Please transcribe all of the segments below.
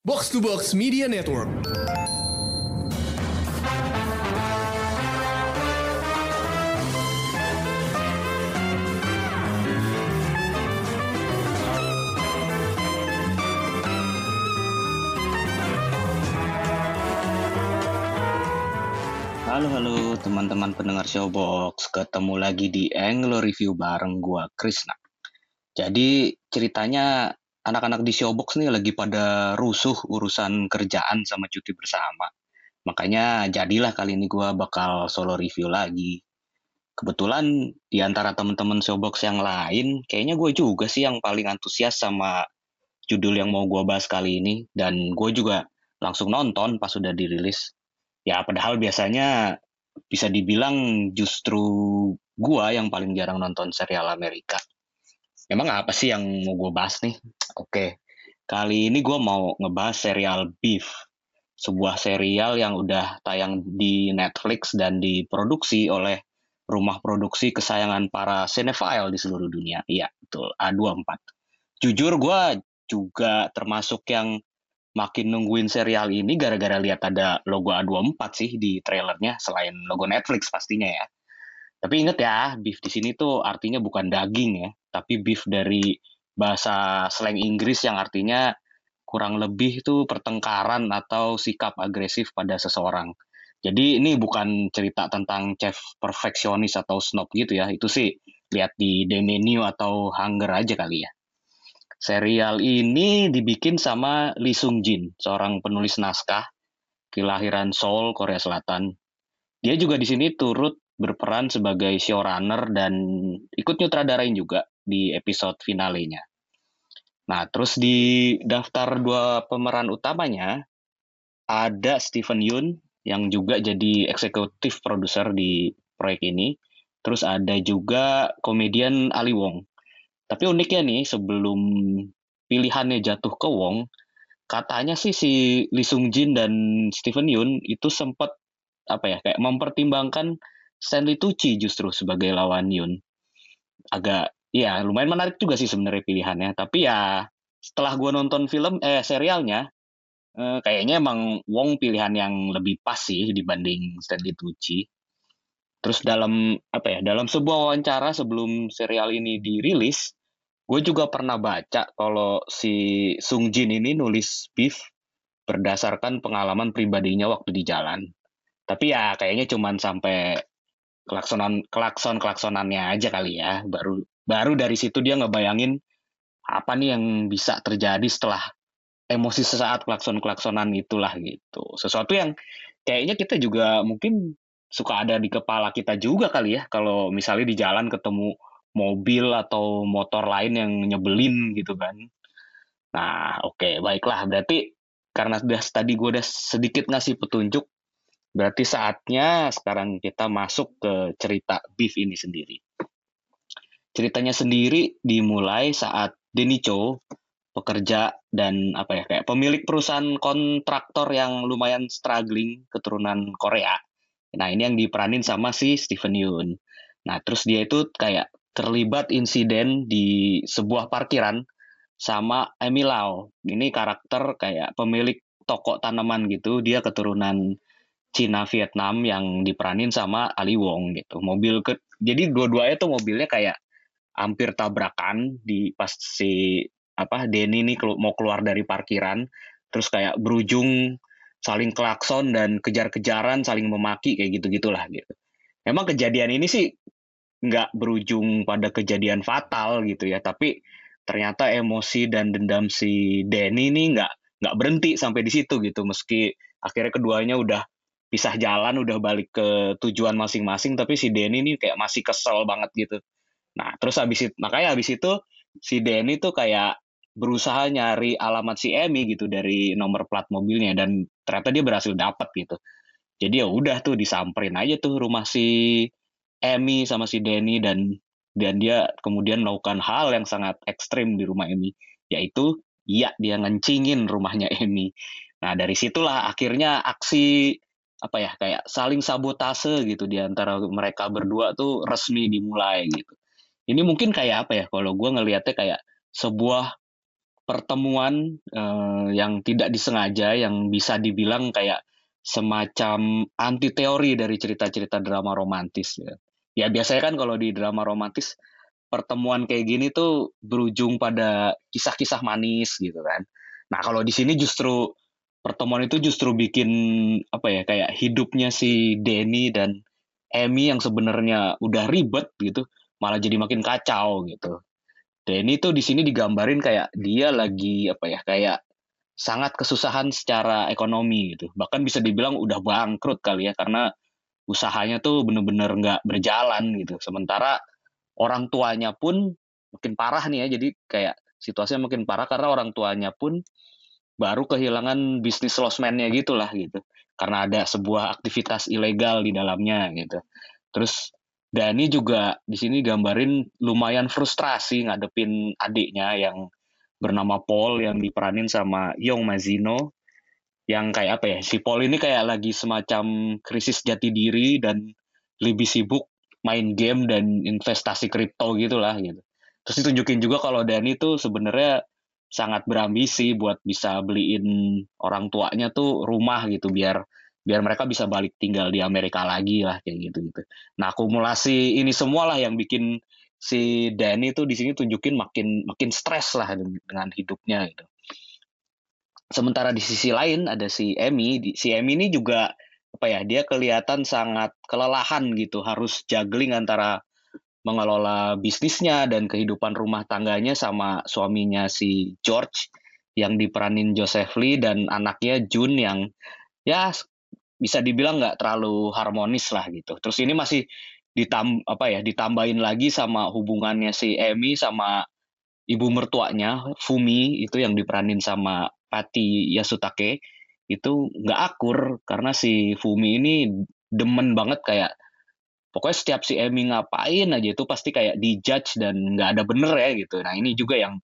Box to Box Media Network. Halo halo teman-teman pendengar Showbox, ketemu lagi di Anglo Review bareng gua Krisna. Jadi ceritanya anak-anak di Showbox nih lagi pada rusuh urusan kerjaan sama cuti bersama. Makanya jadilah kali ini gua bakal solo review lagi. Kebetulan di antara teman-teman Showbox yang lain, kayaknya gue juga sih yang paling antusias sama judul yang mau gua bahas kali ini. Dan gue juga langsung nonton pas sudah dirilis ya padahal biasanya bisa dibilang justru gua yang paling jarang nonton serial Amerika. Emang apa sih yang mau gue bahas nih? Oke, kali ini gue mau ngebahas serial Beef. Sebuah serial yang udah tayang di Netflix dan diproduksi oleh rumah produksi kesayangan para cinephile di seluruh dunia. Iya, betul, A24. Jujur gue juga termasuk yang makin nungguin serial ini gara-gara lihat ada logo A24 sih di trailernya selain logo Netflix pastinya ya. Tapi inget ya, beef di sini tuh artinya bukan daging ya, tapi beef dari bahasa slang Inggris yang artinya kurang lebih itu pertengkaran atau sikap agresif pada seseorang. Jadi ini bukan cerita tentang chef perfeksionis atau snob gitu ya, itu sih lihat di The Menu atau Hunger aja kali ya. Serial ini dibikin sama Lee Sung Jin, seorang penulis naskah kelahiran Seoul, Korea Selatan. Dia juga di sini turut berperan sebagai showrunner dan ikut nyutradarain juga di episode finalenya. Nah, terus di daftar dua pemeran utamanya ada Stephen Yoon yang juga jadi eksekutif produser di proyek ini. Terus ada juga komedian Ali Wong tapi uniknya nih, sebelum pilihannya jatuh ke Wong, katanya sih si Lee Sung Jin dan Stephen Yun itu sempat apa ya kayak mempertimbangkan Stanley Tucci justru sebagai lawan Yun. Agak ya lumayan menarik juga sih sebenarnya pilihannya. Tapi ya setelah gue nonton film eh serialnya eh, kayaknya emang Wong pilihan yang lebih pas sih dibanding Stanley Tucci. Terus dalam apa ya dalam sebuah wawancara sebelum serial ini dirilis, gue juga pernah baca kalau si Sung Jin ini nulis Beef berdasarkan pengalaman pribadinya waktu di jalan. Tapi ya kayaknya cuman sampai kelaksonan kelakson kelaksonannya aja kali ya. Baru baru dari situ dia ngebayangin apa nih yang bisa terjadi setelah emosi sesaat klakson klaksonan itulah gitu. Sesuatu yang kayaknya kita juga mungkin suka ada di kepala kita juga kali ya kalau misalnya di jalan ketemu mobil atau motor lain yang nyebelin gitu kan. Nah, oke, okay, baiklah. Berarti karena udah tadi gue udah sedikit ngasih petunjuk, berarti saatnya sekarang kita masuk ke cerita Beef ini sendiri. Ceritanya sendiri dimulai saat Denny Cho, pekerja dan apa ya kayak pemilik perusahaan kontraktor yang lumayan struggling keturunan Korea. Nah, ini yang diperanin sama si Stephen Yoon. Nah, terus dia itu kayak terlibat insiden di sebuah parkiran sama Amy Lau. Ini karakter kayak pemilik toko tanaman gitu. Dia keturunan Cina Vietnam yang diperanin sama Ali Wong gitu. Mobil ke jadi dua-duanya tuh mobilnya kayak hampir tabrakan di pas si apa Denny ini mau keluar dari parkiran terus kayak berujung saling klakson dan kejar-kejaran saling memaki kayak gitu-gitulah gitu. Emang kejadian ini sih nggak berujung pada kejadian fatal gitu ya tapi ternyata emosi dan dendam si Denny ini nggak nggak berhenti sampai di situ gitu meski akhirnya keduanya udah pisah jalan udah balik ke tujuan masing-masing tapi si Denny ini kayak masih kesel banget gitu nah terus habis itu makanya habis itu si Denny tuh kayak berusaha nyari alamat si Emmy gitu dari nomor plat mobilnya dan ternyata dia berhasil dapat gitu jadi ya udah tuh disamperin aja tuh rumah si Emmy sama si Denny dan dan dia kemudian melakukan hal yang sangat ekstrim di rumah Emmy yaitu iya dia ngencingin rumahnya Emmy. Nah dari situlah akhirnya aksi apa ya kayak saling sabotase gitu di antara mereka berdua tuh resmi dimulai gitu. Ini mungkin kayak apa ya kalau gue ngelihatnya kayak sebuah pertemuan uh, yang tidak disengaja yang bisa dibilang kayak semacam anti teori dari cerita-cerita drama romantis ya. Ya biasanya kan kalau di drama romantis pertemuan kayak gini tuh berujung pada kisah-kisah manis gitu kan. Nah, kalau di sini justru pertemuan itu justru bikin apa ya kayak hidupnya si Denny dan Amy yang sebenarnya udah ribet gitu malah jadi makin kacau gitu. Denny tuh di sini digambarin kayak dia lagi apa ya kayak sangat kesusahan secara ekonomi gitu. Bahkan bisa dibilang udah bangkrut kali ya karena usahanya tuh bener-bener nggak berjalan gitu. Sementara orang tuanya pun makin parah nih ya. Jadi kayak situasinya makin parah karena orang tuanya pun baru kehilangan bisnis losmennya gitulah gitu. Karena ada sebuah aktivitas ilegal di dalamnya gitu. Terus Dani juga di sini gambarin lumayan frustrasi ngadepin adiknya yang bernama Paul yang diperanin sama Yong Mazino yang kayak apa ya si Paul ini kayak lagi semacam krisis jati diri dan lebih sibuk main game dan investasi kripto gitulah gitu. Terus ditunjukin juga kalau Dani tuh sebenarnya sangat berambisi buat bisa beliin orang tuanya tuh rumah gitu biar biar mereka bisa balik tinggal di Amerika lagi lah kayak gitu gitu. Nah akumulasi ini semua lah yang bikin si Danny tuh di sini tunjukin makin makin stres lah dengan hidupnya gitu. Sementara di sisi lain ada si Emmy, si Emmy ini juga apa ya dia kelihatan sangat kelelahan gitu harus juggling antara mengelola bisnisnya dan kehidupan rumah tangganya sama suaminya si George yang diperanin Joseph Lee dan anaknya Jun yang ya bisa dibilang nggak terlalu harmonis lah gitu. Terus ini masih ditam apa ya ditambahin lagi sama hubungannya si Emi sama ibu mertuanya Fumi itu yang diperanin sama Pati Yasutake itu nggak akur karena si Fumi ini demen banget kayak pokoknya setiap si Emmy ngapain aja itu pasti kayak dijudge dan nggak ada bener ya gitu. Nah ini juga yang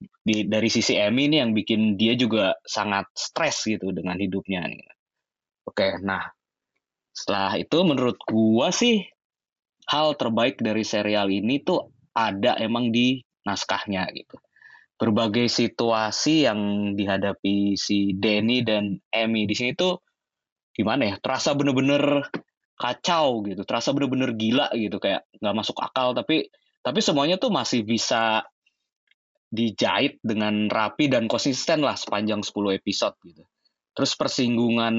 di, dari sisi Emmy ini yang bikin dia juga sangat stres gitu dengan hidupnya. Nih. Oke, nah setelah itu menurut gua sih hal terbaik dari serial ini tuh ada emang di naskahnya gitu. Berbagai situasi yang dihadapi si Denny dan Emmy di sini tuh gimana ya? Terasa bener-bener kacau gitu terasa bener-bener gila gitu kayak nggak masuk akal. Tapi tapi semuanya tuh masih bisa dijahit dengan rapi dan konsisten lah sepanjang 10 episode gitu. Terus persinggungan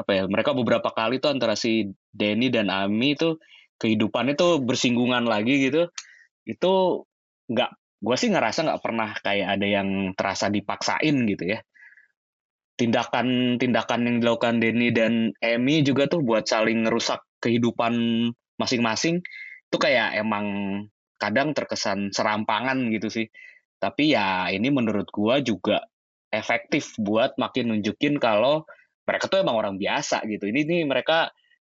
apa ya mereka beberapa kali tuh antara si Denny dan Ami tuh kehidupannya tuh bersinggungan lagi gitu. Itu nggak gue sih ngerasa nggak pernah kayak ada yang terasa dipaksain gitu ya tindakan-tindakan yang dilakukan Denny dan Emmy juga tuh buat saling ngerusak kehidupan masing-masing itu kayak emang kadang terkesan serampangan gitu sih. Tapi ya ini menurut gua juga efektif buat makin nunjukin kalau mereka tuh emang orang biasa gitu. Ini nih mereka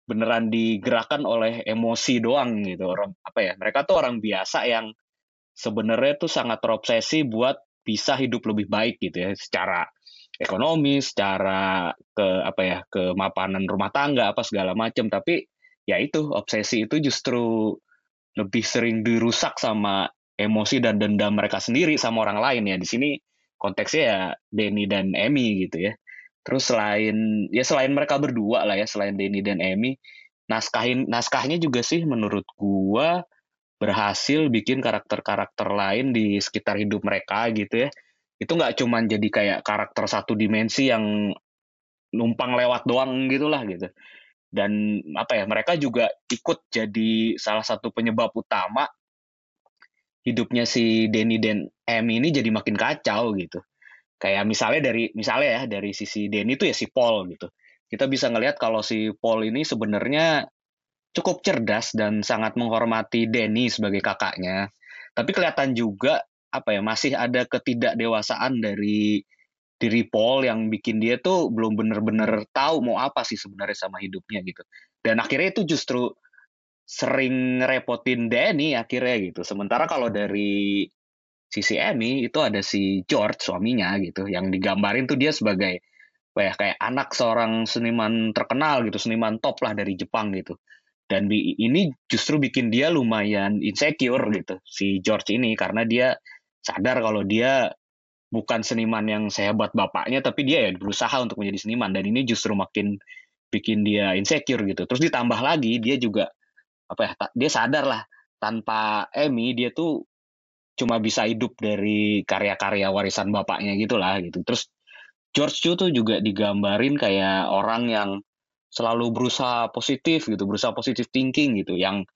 beneran digerakkan oleh emosi doang gitu. Orang apa ya? Mereka tuh orang biasa yang sebenarnya tuh sangat terobsesi buat bisa hidup lebih baik gitu ya secara ekonomi, secara ke apa ya kemapanan rumah tangga apa segala macam. Tapi ya itu obsesi itu justru lebih sering dirusak sama emosi dan dendam mereka sendiri sama orang lain ya. Di sini konteksnya ya Denny dan Emmy gitu ya. Terus selain ya selain mereka berdua lah ya, selain Denny dan Emmy, naskahin naskahnya juga sih menurut gua berhasil bikin karakter-karakter lain di sekitar hidup mereka gitu ya itu nggak cuma jadi kayak karakter satu dimensi yang numpang lewat doang gitulah gitu. Dan apa ya mereka juga ikut jadi salah satu penyebab utama hidupnya si Denny dan M ini jadi makin kacau gitu. Kayak misalnya dari misalnya ya dari sisi Denny itu ya si Paul gitu. Kita bisa ngelihat kalau si Paul ini sebenarnya cukup cerdas dan sangat menghormati Denny sebagai kakaknya. Tapi kelihatan juga apa ya masih ada ketidakdewasaan dari diri Paul yang bikin dia tuh belum bener-bener tahu mau apa sih sebenarnya sama hidupnya gitu. Dan akhirnya itu justru sering repotin Danny akhirnya gitu. Sementara kalau dari sisi Amy itu ada si George suaminya gitu yang digambarin tuh dia sebagai kayak kayak anak seorang seniman terkenal gitu, seniman top lah dari Jepang gitu. Dan ini justru bikin dia lumayan insecure gitu si George ini karena dia sadar kalau dia bukan seniman yang sehebat bapaknya tapi dia ya berusaha untuk menjadi seniman. Dan ini justru makin bikin dia insecure gitu. Terus ditambah lagi dia juga apa ya dia sadar lah tanpa Emmy dia tuh cuma bisa hidup dari karya-karya warisan bapaknya gitulah gitu. Terus George Chu tuh juga digambarin kayak orang yang selalu berusaha positif gitu berusaha positif thinking gitu yang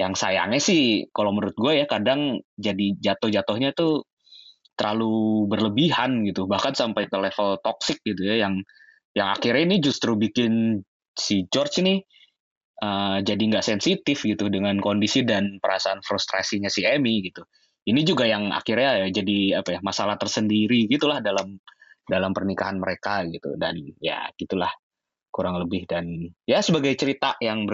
yang sayangnya sih kalau menurut gue ya kadang jadi jatuh-jatuhnya tuh terlalu berlebihan gitu. Bahkan sampai ke level toxic gitu ya yang yang akhirnya ini justru bikin si George ini uh, jadi nggak sensitif gitu dengan kondisi dan perasaan frustrasinya si Emmy gitu. Ini juga yang akhirnya ya jadi apa ya masalah tersendiri gitulah dalam dalam pernikahan mereka gitu. Dan ya gitulah kurang lebih. Dan ya sebagai cerita yang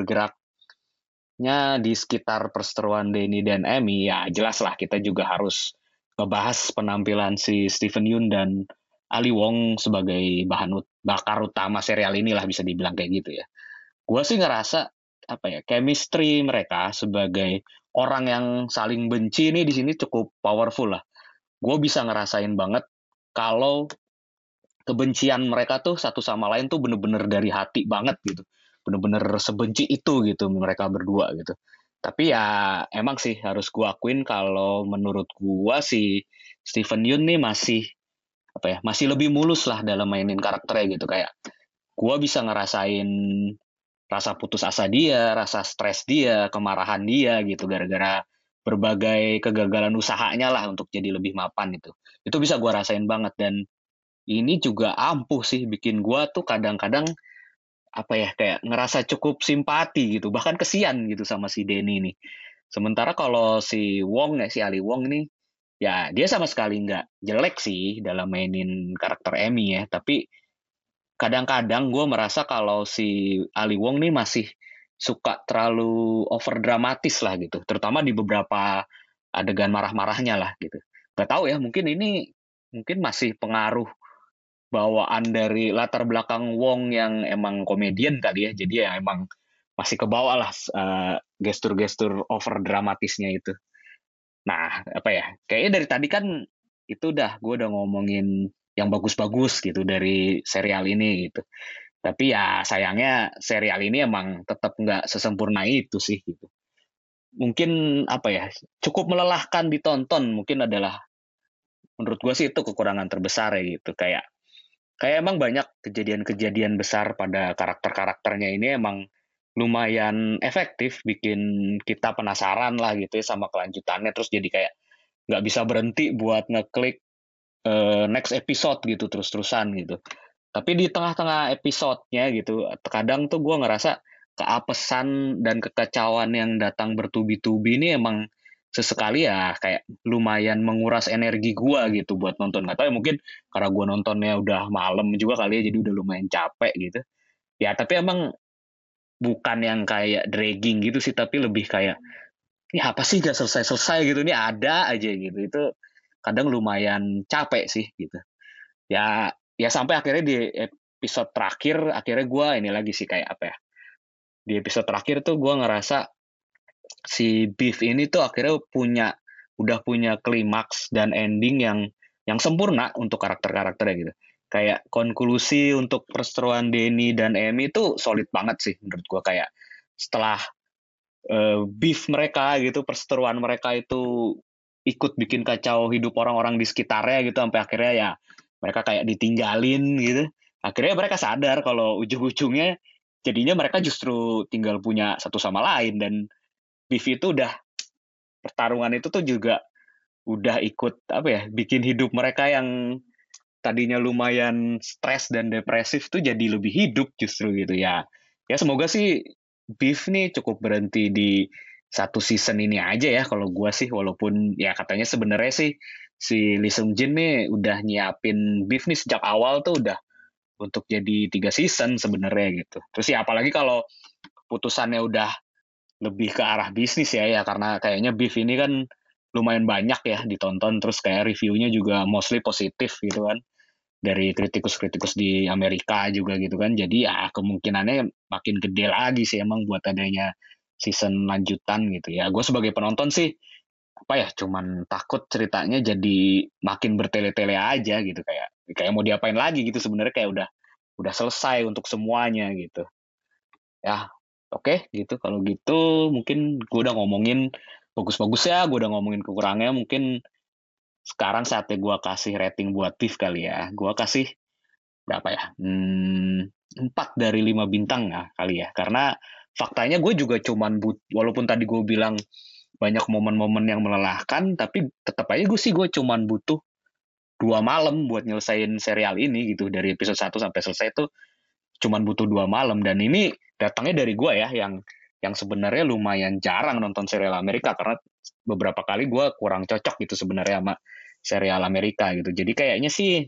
bergeraknya di sekitar perseteruan Denny dan Emmy ya jelas lah kita juga harus ngebahas penampilan si Stephen Yun dan Ali Wong sebagai bahan ut bakar utama serial inilah bisa dibilang kayak gitu ya. Gue sih ngerasa apa ya chemistry mereka sebagai orang yang saling benci ini di sini cukup powerful lah. Gue bisa ngerasain banget kalau kebencian mereka tuh satu sama lain tuh bener-bener dari hati banget gitu. Bener-bener sebenci itu gitu mereka berdua gitu. Tapi ya emang sih harus gua akuin kalau menurut gua si Steven Yeun nih masih apa ya masih lebih mulus lah dalam mainin karakternya gitu kayak gua bisa ngerasain rasa putus asa dia, rasa stres dia, kemarahan dia gitu gara-gara berbagai kegagalan usahanya lah untuk jadi lebih mapan itu. Itu bisa gua rasain banget dan ini juga ampuh sih bikin gua tuh kadang-kadang apa ya kayak ngerasa cukup simpati gitu bahkan kesian gitu sama si Denny ini sementara kalau si Wong ya si Ali Wong ini ya dia sama sekali nggak jelek sih dalam mainin karakter Emmy ya. Tapi kadang-kadang gue merasa kalau si Ali Wong nih masih suka terlalu over dramatis lah gitu. Terutama di beberapa adegan marah-marahnya lah gitu. Gak tahu ya mungkin ini mungkin masih pengaruh bawaan dari latar belakang Wong yang emang komedian kali ya. Jadi ya emang masih ke bawah lah uh, gestur-gestur over dramatisnya itu. Nah apa ya kayaknya dari tadi kan itu udah gue udah ngomongin yang bagus-bagus gitu dari serial ini gitu. Tapi ya sayangnya serial ini emang tetap nggak sesempurna itu sih gitu. Mungkin apa ya cukup melelahkan ditonton mungkin adalah menurut gue sih itu kekurangan terbesar ya gitu. Kayak kayak emang banyak kejadian-kejadian besar pada karakter-karakternya ini emang lumayan efektif bikin kita penasaran lah gitu ya sama kelanjutannya. Terus jadi kayak nggak bisa berhenti buat ngeklik uh, next episode gitu terus-terusan gitu. Tapi di tengah-tengah episodenya gitu kadang tuh gue ngerasa keapesan dan kekacauan yang datang bertubi-tubi ini emang sesekali ya kayak lumayan menguras energi gua gitu buat nonton. Nggak tahu ya mungkin karena gua nontonnya udah malam juga kali ya jadi udah lumayan capek gitu. Ya tapi emang bukan yang kayak dragging gitu sih tapi lebih kayak ini apa sih gak selesai-selesai gitu ini ada aja gitu. Itu kadang lumayan capek sih gitu. Ya ya sampai akhirnya di episode terakhir akhirnya gue ini lagi sih kayak apa ya di episode terakhir tuh gue ngerasa si Beef ini tuh akhirnya punya udah punya klimaks dan ending yang yang sempurna untuk karakter-karakternya gitu. Kayak konklusi untuk perseteruan Denny dan Emmy itu solid banget sih menurut gua kayak setelah uh, beef mereka gitu, perseteruan mereka itu ikut bikin kacau hidup orang-orang di sekitarnya gitu sampai akhirnya ya mereka kayak ditinggalin gitu. Akhirnya mereka sadar kalau ujung-ujungnya jadinya mereka justru tinggal punya satu sama lain dan Beef itu udah pertarungan itu tuh juga udah ikut apa ya bikin hidup mereka yang tadinya lumayan stres dan depresif tuh jadi lebih hidup justru gitu ya. Ya semoga sih Beef nih cukup berhenti di satu season ini aja ya kalau gua sih walaupun ya katanya sebenarnya sih si Lee Seung Jin nih udah nyiapin Beef nih sejak awal tuh udah untuk jadi tiga season sebenarnya gitu. Terus ya apalagi kalau putusannya udah lebih ke arah bisnis ya ya. Karena kayaknya beef ini kan lumayan banyak ya ditonton. Terus kayak reviewnya juga mostly positif gitu kan. Dari kritikus-kritikus di Amerika juga gitu kan. Jadi ya kemungkinannya makin gede lagi sih emang buat adanya season lanjutan gitu ya. Gue sebagai penonton sih apa ya cuman takut ceritanya jadi makin bertele-tele aja gitu. Kayak kayak mau diapain lagi gitu sebenarnya. Kayak udah udah selesai untuk semuanya gitu. Ya oke gitu. Kalau gitu mungkin gue udah ngomongin bagus-bagus ya gue udah ngomongin kekurangnya mungkin sekarang saatnya gue kasih rating buat Beef kali ya. Gue kasih berapa ya? Hmm, 4 dari lima bintang ya kali ya. Karena faktanya gue juga cuman but walaupun tadi gue bilang banyak momen-momen yang melelahkan tapi tetap aja gue sih gue cuman butuh dua malam buat nyelesain serial ini gitu. Dari episode 1 sampai selesai itu cuman butuh dua malam. Dan ini datangnya dari gue ya yang yang sebenarnya lumayan jarang nonton serial Amerika karena beberapa kali gue kurang cocok gitu sebenarnya sama serial Amerika gitu jadi kayaknya sih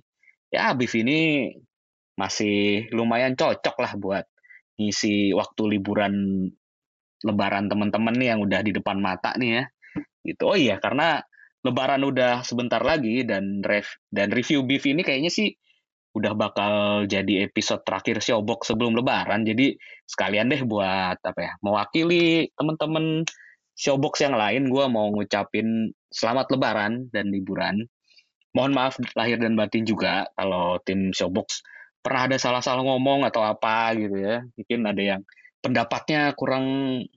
ya Beef ini masih lumayan cocok lah buat ngisi waktu liburan lebaran teman-teman nih yang udah di depan mata nih ya. Gitu. Oh iya, karena lebaran udah sebentar lagi dan ref dan review beef ini kayaknya sih udah bakal jadi episode terakhir Showbox sebelum lebaran. Jadi sekalian deh buat apa ya, mewakili teman-teman Showbox yang lain gue mau ngucapin selamat lebaran dan liburan. Mohon maaf lahir dan batin juga kalau tim Showbox pernah ada salah-salah ngomong atau apa gitu ya. Mungkin ada yang pendapatnya kurang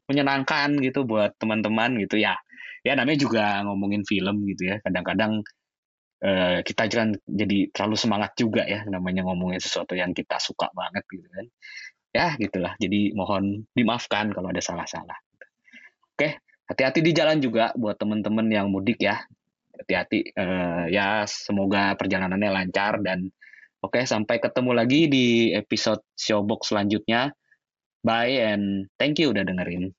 menyenangkan gitu buat teman-teman gitu ya ya namanya juga ngomongin film gitu ya kadang-kadang uh, kita jangan jadi terlalu semangat juga ya namanya ngomongin sesuatu yang kita suka banget gitu kan. Ya gitulah. Jadi mohon dimaafkan kalau ada salah-salah. Oke hati-hati di jalan juga buat teman-teman yang mudik ya. Hati-hati. Uh, ya semoga perjalanannya lancar dan oke sampai ketemu lagi di episode showbox selanjutnya. Bye and thank you udah dengerin.